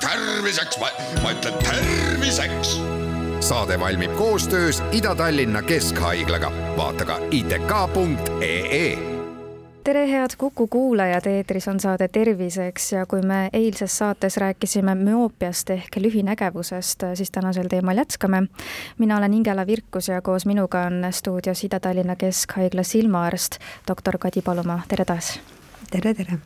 terviseks, ma ütlen terviseks. saade valmib koostöös Ida-Tallinna Keskhaiglaga, vaata ka itk.ee tere, head Kuku kuulajad, eetris on saade Terviseks ja kui me eilses saates rääkisime müoopiast ehk lühinägevusest, siis tänasel teemal jätkame. mina olen Ingela Virkus ja koos minuga on stuudios Ida-Tallinna Keskhaigla silmaarst, doktor Kadi Palumaa, tere taas! Tere, tere!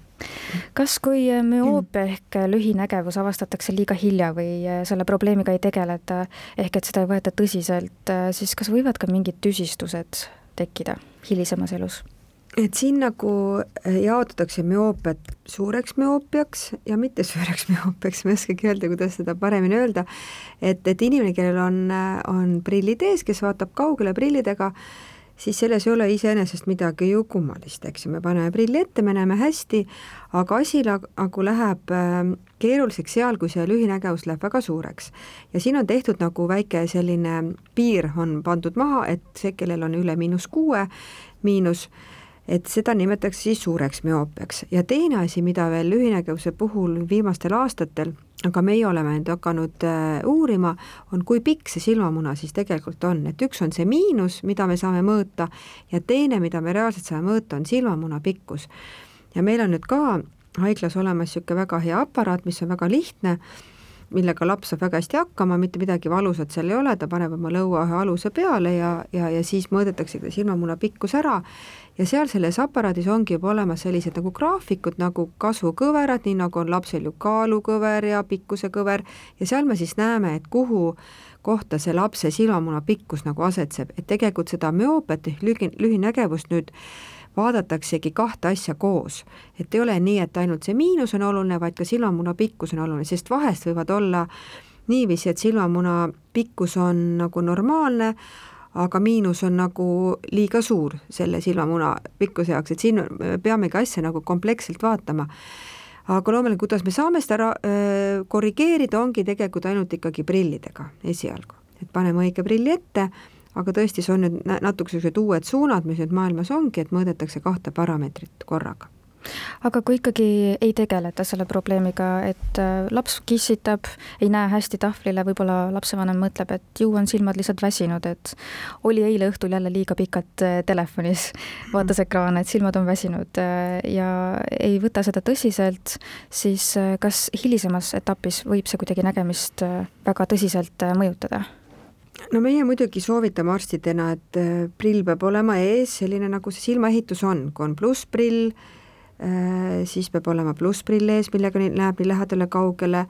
kas, kui müoopia ehk lühinägevus avastatakse liiga hilja või selle probleemiga ei tegeleta, ehk et seda ei võeta tõsiselt, siis kas võivad ka mingid tüsistused tekkida hilisemas elus? et siin nagu äh, jaotatakse müoopiat suureks müoopiaks ja mitte suureks müoopiaks, ma ei oskagi öelda, kuidas seda paremini öelda, et, et inimene, kellel on, äh, on prillid ees, kes vaatab kaugele prillidega, siis selles ei ole iseenesest midagi ju kummalist, eks ju, me paneme prilli ette, me näeme hästi, aga asi nagu läheb äh, keeruliseks seal, kui see lühinägevus läheb väga suureks. ja siin on tehtud nagu väike selline piir on pandud maha, et see, kellel on üle miinus kuue, miinus et seda nimetatakse siis suureks müoopiaks ja teine asi, mida veel lühinägevuse puhul viimastel aastatel, aga meie oleme nüüd hakanud äh, uurima, on kui pikk see silmamuna siis tegelikult on, et üks on see miinus, mida me saame mõõta, ja teine, mida me reaalselt saame mõõta, on silmamuna pikkus. ja meil on nüüd ka haiglas olemas niisugune väga hea aparaat, mis on väga lihtne, millega laps saab väga hästi hakkama, mitte midagi valusat seal ei ole, ta paneb oma lõua ühe aluse peale ja, ja, ja siis mõõdetakse silmamuna pikkus ära. Ja seal selles aparaadis ongi juba olemas sellised nagu graafikud nagu kasvukõverad, nii nagu on lapsel ju kaalukõver ja pikkusekõver. Ja seal me siis näeme, et kuhu kohta see lapse silmamuna pikkus nagu asetseb, et tegelikult seda müoopiat ehk lühi, lühinägevust nüüd vaadataksegi kahte asja koos. et ei ole nii, et ainult see miinus on oluline, vaid ka silmamuna pikkus on oluline, sest vahest võivad olla niiviisi, et silmamuna pikkus on nagu normaalne, aga miinus on nagu liiga suur selle silmamuna pikkuse jaoks, et siin me peamegi asja nagu kompleksselt vaatama. aga loomulikult, kuidas me saame seda ra-, korrigeerida, ongi tegelikult ainult ikkagi prillidega esialgu. et paneme õige prilli ette, aga tõesti, see on nüüd natuke niisugused uued suunad, mis nüüd maailmas ongi, et mõõdetakse kahte parameetrit korraga aga kui ikkagi ei tegeleta selle probleemiga, et äh, laps kissitab, ei näe hästi tahvlile, võib-olla lapsevanem mõtleb, et ju on silmad lihtsalt väsinud, et oli eile õhtul jälle liiga pikalt äh, telefonis, vaatas ekraane, et silmad on väsinud äh, ja ei võta seda tõsiselt, siis kas hilisemas etapis võib see kuidagi nägemist väga tõsiselt mõjutada? No meie muidugi soovitame arstidena, et prill peab olema ees, selline nagu see silmaehitus on, kui on plussprill, Äh, siis peab olema plussprill ees, millega näeb nii lähedale, kaugele.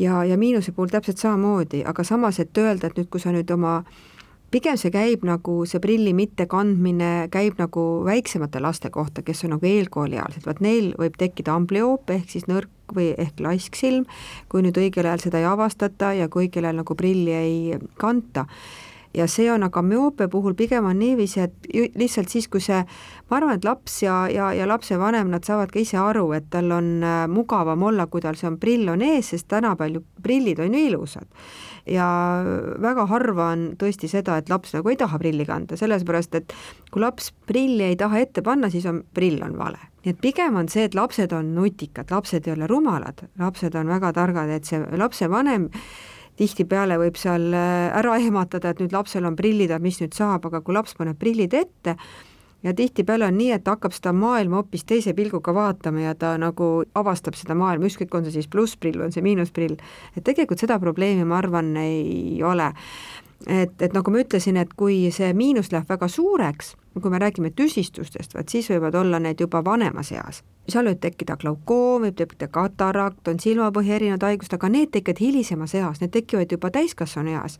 Ja, ja miinuse puhul täpselt samamoodi, aga samas, et öelda, et nüüd, kui sa nüüd oma pigem see käib nagu, see prilli mittekandmine käib nagu väiksemate laste kohta, kes on nagu eelkooliealised, vaat neil võib tekkida amblioop ehk siis nõrk või ehk laisksilm, kui nüüd õigel ajal seda ei avastata ja kui õigel ajal nagu prilli ei kanta ja see on aga müoopia puhul pigem on niiviisi, et lihtsalt siis, kui see, ma arvan, et laps ja, ja, ja lapsevanem, nad saavad ka ise aru, et tal on äh, mugavam olla, kui tal see on prill on ees, sest tänapäeval ju prillid on ju ilusad. ja väga harva on tõesti seda, et laps nagu ei taha prilli kanda, sellepärast et kui laps prilli ei taha ette panna, siis on prill on vale nii et pigem on see, et lapsed on nutikad, lapsed ei ole rumalad, lapsed on väga targad, et see lapsevanem tihtipeale võib seal äh, ära ehmatada, et nüüd lapsel on prillid, et mis nüüd saab, aga kui laps paneb prillid ette, ja tihtipeale on nii, et ta hakkab seda maailma hoopis teise pilguga vaatama ja ta nagu avastab seda maailma, ükskõik, on see siis plussprill on see miinusprill, et tegelikult seda probleemi, ma arvan, ei ole et, et nagu ma ütlesin, et kui see miinus läheb väga suureks, kui me räägime tüsistustest, vaat siis võivad olla need juba vanemas eas. seal võib tekkida glaukoom, võib tekkida katarakt, on silmapõhja erinevad haigused, aga need tekivad hilisemas eas, need tekivad juba täiskasvanu eas.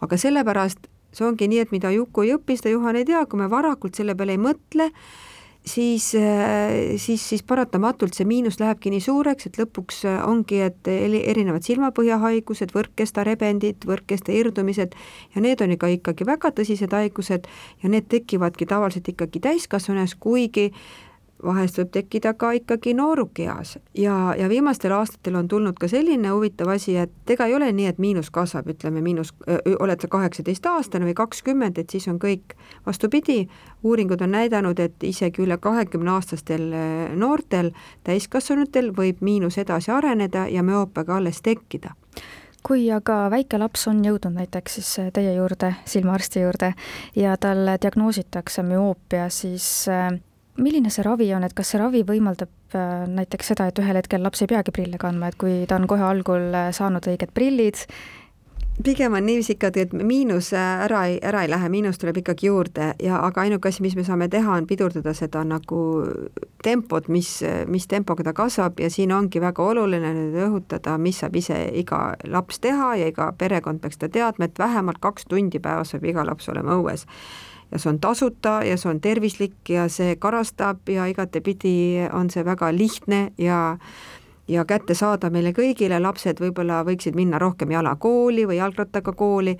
aga sellepärast see ongi nii, et mida Juku ei õpi, seda Juhan ei tea, kui me varakult selle peale ei mõtle, siis, äh, siis, siis paratamatult see miinus lähebki nii suureks, et lõpuks äh, ongi, et erinevad silmapõhjahaigused, võrkkestarebendid, võrkkesta irdumised ja need on ikka ikkagi väga tõsised haigused ja need tekivadki tavaliselt ikkagi täiskasvanues, kuigi vahest võib tekkida ka ikkagi noorukeas ja, ja viimastel aastatel on tulnud ka selline huvitav asi, et ega ei ole nii, et miinus kasvab, ütleme miinus, oled sa kaheksateistaastane või kakskümmend, et siis on kõik. vastupidi, uuringud on näidanud, et isegi üle kahekümneaastastel noortel, täiskasvanutel võib miinus edasi areneda ja müoopiaga alles tekkida kui aga väike laps on jõudnud näiteks siis teie juurde, silmaarsti juurde ja talle diagnoositakse müoopia, siis milline see ravi on, et kas see ravi võimaldab äh, näiteks seda, et ühel hetkel laps ei peagi prille kandma, et kui ta on kohe algul äh, saanud õiged prillid, pigem on niiviisi ikkagi, et miinus äh, ära ei, ära ei lähe, miinus tuleb ikkagi juurde ja aga ainuke asi, mis me saame teha, on pidurdada seda nagu tempot, mis, mis tempoga ta kasvab ja siin ongi väga oluline nüüd rõhutada, mis saab ise iga laps teha ja iga perekond peaks seda teadma, et vähemalt kaks tundi päevas peab iga laps olema õues ja see on tasuta ja see on tervislik ja see karastab ja igatepidi on see väga lihtne ja ja kättesaadav meile kõigile, lapsed võib-olla võiksid minna rohkem jala kooli või jalgrattaga kooli,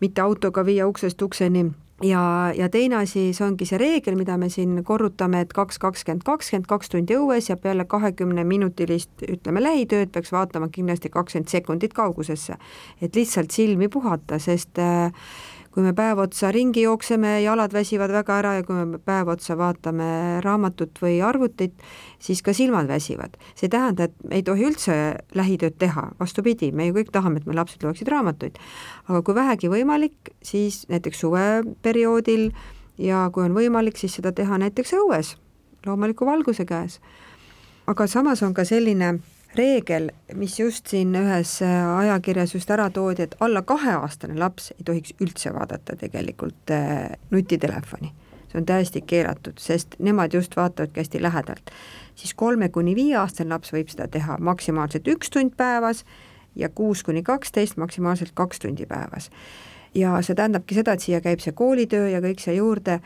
mitte autoga viia uksest ukseni ja, ja teine asi, see ongi see reegel, mida me siin korrutame, et kaks, kakskümmend, kakskümmend, kaks tundi õues ja peale kahekümneminutilist, ütleme, lähitööd peaks vaatama kindlasti kakskümmend sekundit kaugusesse. et lihtsalt silmi puhata, sest äh, kui me päev otsa ringi jookseme, jalad väsivad väga ära ja kui me päev otsa vaatame raamatut või arvutit, siis ka silmad väsivad. see ei tähenda, et ei tohi üldse lähitööd teha, vastupidi, me ju kõik tahame, et meie lapsed loeksid raamatuid. aga kui vähegi võimalik, siis näiteks suveperioodil ja kui on võimalik, siis seda teha näiteks õues, loomuliku valguse käes. aga samas on ka selline reegel, mis just siin ühes äh, ajakirjas just ära toodi, et alla kaheaastane laps ei tohiks üldse vaadata tegelikult äh, nutitelefoni. see on täiesti keelatud, sest nemad just vaatavadki hästi lähedalt. siis kolme kuni viieaastane laps võib seda teha maksimaalselt üks tund päevas ja kuus kuni kaksteist maksimaalselt kaks tundi päevas. ja see tähendabki seda, et siia käib see koolitöö ja kõik see juurde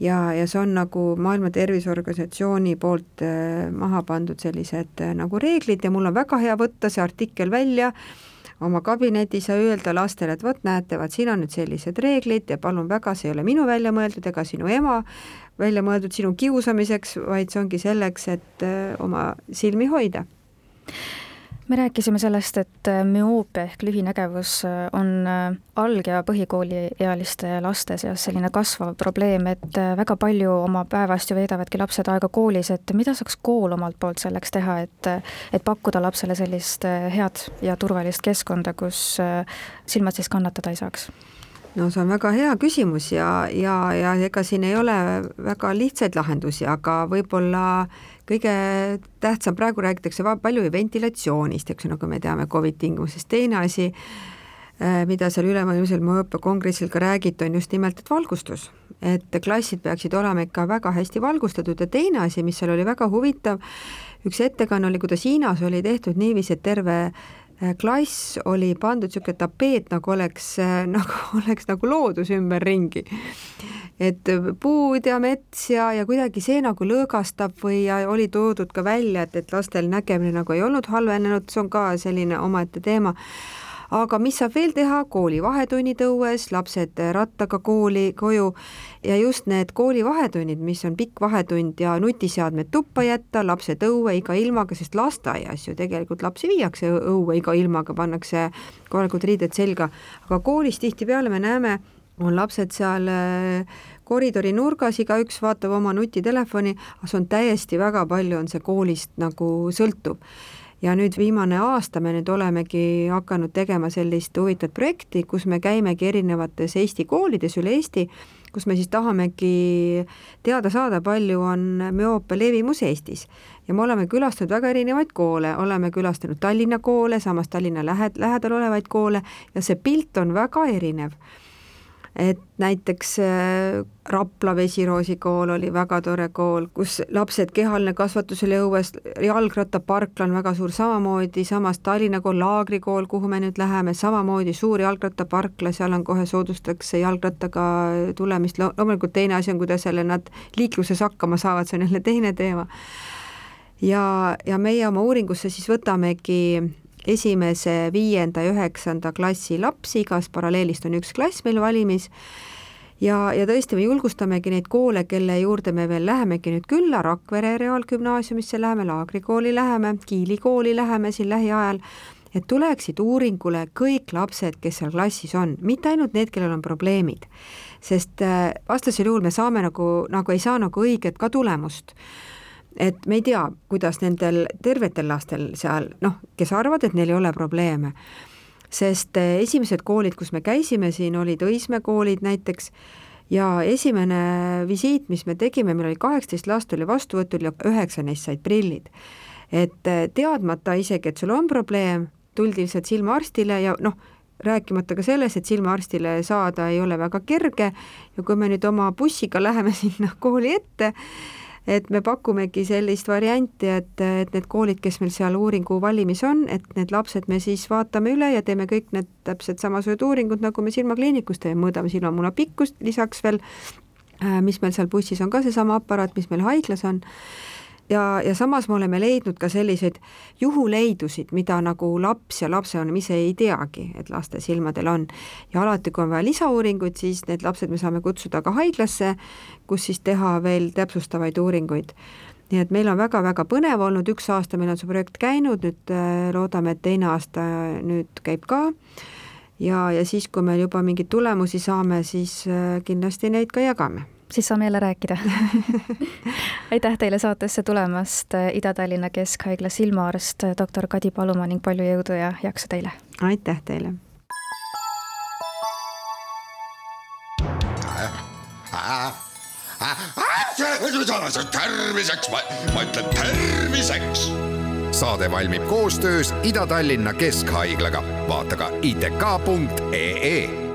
ja, ja see on nagu Maailma Terviseorganisatsiooni poolt äh, maha pandud sellised äh, nagu reeglid ja mul on väga hea võtta see artikkel välja oma kabinetis ja öelda lastele, et vot näete, vaat siin on nüüd sellised reeglid ja palun väga, see ei ole minu välja mõeldud ega sinu ema välja mõeldud sinu kiusamiseks, vaid see ongi selleks, et äh, oma silmi hoida me rääkisime sellest, et äh, müoopia ehk lühinägevus äh, on äh, alg- ja põhikooliealiste laste seas selline kasvav probleem, et väga palju oma päevast ju veedavadki lapsed aega koolis, et mida saaks kool omalt poolt selleks teha, et et pakkuda lapsele sellist head ja turvalist keskkonda, kus silmad siis kannatada ei saaks? No see on väga hea küsimus ja, ja, ja ega siin ei ole väga lihtsaid lahendusi, aga võib-olla kõige tähtsam, praegu räägitakse palju ventilatsioonist, eks ju, nagu me teame Covid tingimuses, teine asi, äh, mida seal ülemaailmsel mõõpekongressil ka räägiti, on just nimelt, et valgustus. et klassid peaksid olema ikka väga hästi valgustatud ja teine asi, mis seal oli väga huvitav, üks ettekanne oli, kuidas Hiinas oli tehtud niiviisi, et terve klass oli pandud niisugune tapeet, nagu oleks, äh, nagu oleks nagu loodus ümberringi. Et puud ja mets ja, ja kuidagi see nagu lõõgastab või oli toodud ka välja, et, et lastel nägemine nagu ei olnud halvenenud, see on ka selline omaette teema aga mis saab veel teha, kooli vahetunnid õues, lapsed rattaga kooli, koju. Ja just need kooli vahetunnid, mis on pikk vahetund ja nutiseadmed tuppa jätta, lapsed õue iga ilmaga, sest lasteaias ju tegelikult lapsi viiakse õue iga ilmaga, pannakse korralikud riided selga, aga koolis tihtipeale me näeme, on lapsed seal äh, koridori nurgas, igaüks vaatab oma nutitelefoni, see on täiesti väga palju, on see koolist nagu sõltuv. Ja nüüd viimane aasta me nüüd olemegi hakanud tegema sellist huvitavat projekti, kus me käimegi erinevates Eesti koolides üle Eesti, kus me siis tahamegi teada saada, palju on müoopia levimus Eestis. ja me oleme külastanud väga erinevaid koole, oleme külastanud Tallinna koole, samas Tallinna lähed-, lähedal olevaid koole. Ja see pilt on väga erinev et näiteks äh, Rapla Vesiroosi kool oli väga tore kool, kus lapsed kehaline kasvatus oli õues, jalgrattaparkla on väga suur samamoodi, samas Tallinna kool, Laagri kool, kuhu me nüüd läheme, samamoodi suur jalgrattaparkla, seal on kohe soodustatakse jalgrattaga tulemist, loomulikult teine asi on, kuidas jälle nad liikluses hakkama saavad, see on jälle teine teema. ja, ja meie oma uuringusse siis võtamegi esimese, viienda ja üheksanda klassi lapsi, igas paralleelist on üks klass meil valimis ja, ja tõesti, me julgustamegi neid koole, kelle juurde me veel lähemegi nüüd külla, Rakvere Reaalgümnaasiumisse läheme, Laagri kooli läheme, Kiili kooli läheme siin lähiajal, et tuleksid uuringule kõik lapsed, kes seal klassis on, mitte ainult need, kellel on probleemid. sest äh, vastasel juhul me saame nagu, nagu ei saa nagu õiget ka tulemust et me ei tea, kuidas nendel tervetel lastel seal noh, kes arvavad, et neil ei ole probleeme, sest eh, esimesed koolid, kus me käisime, siin olid Õismäe koolid näiteks, ja esimene visiit, mis me tegime, meil oli kaheksateist last oli vastuvõtul ja üheksa neist said prillid. et eh, teadmata isegi, et sul on probleem, tuldi lihtsalt silmaarstile ja noh, rääkimata ka sellest, et silmaarstile saada ei ole väga kerge ja kui me nüüd oma bussiga läheme sinna kooli ette, et me pakumegi sellist varianti, et, et need koolid, kes meil seal uuringu valimis on, et need lapsed me siis vaatame üle ja teeme kõik need täpselt samasugused uuringud, nagu me silmakliinikus teeme, mõõdame silmamuna pikkust, lisaks veel äh, mis meil seal bussis on ka seesama aparaat, mis meil haiglas on ja, ja samas me oleme leidnud ka selliseid juhuleidusid, mida nagu laps ja lapsevanem ise ei teagi, et laste silmadel on. ja alati, kui on vaja lisauuringuid, siis need lapsed me saame kutsuda ka haiglasse, kus siis teha veel täpsustavaid uuringuid. Nii et meil on väga-väga põnev olnud, üks aasta meil on see projekt käinud, nüüd äh, loodame, et teine aasta nüüd käib ka. Ja, ja siis, kui me juba mingeid tulemusi saame, siis äh, kindlasti neid ka jagame siis saame jälle rääkida aitäh teile saatesse tulemast, Ida-Tallinna Keskhaigla silmaarst, doktor Kadi Palumaa ning palju jõudu ja jaksu teile! aitäh teile! terviseks, ma, ma ütlen terviseks. saade valmib koostöös Ida-Tallinna Keskhaiglaga, vaata ka itk.ee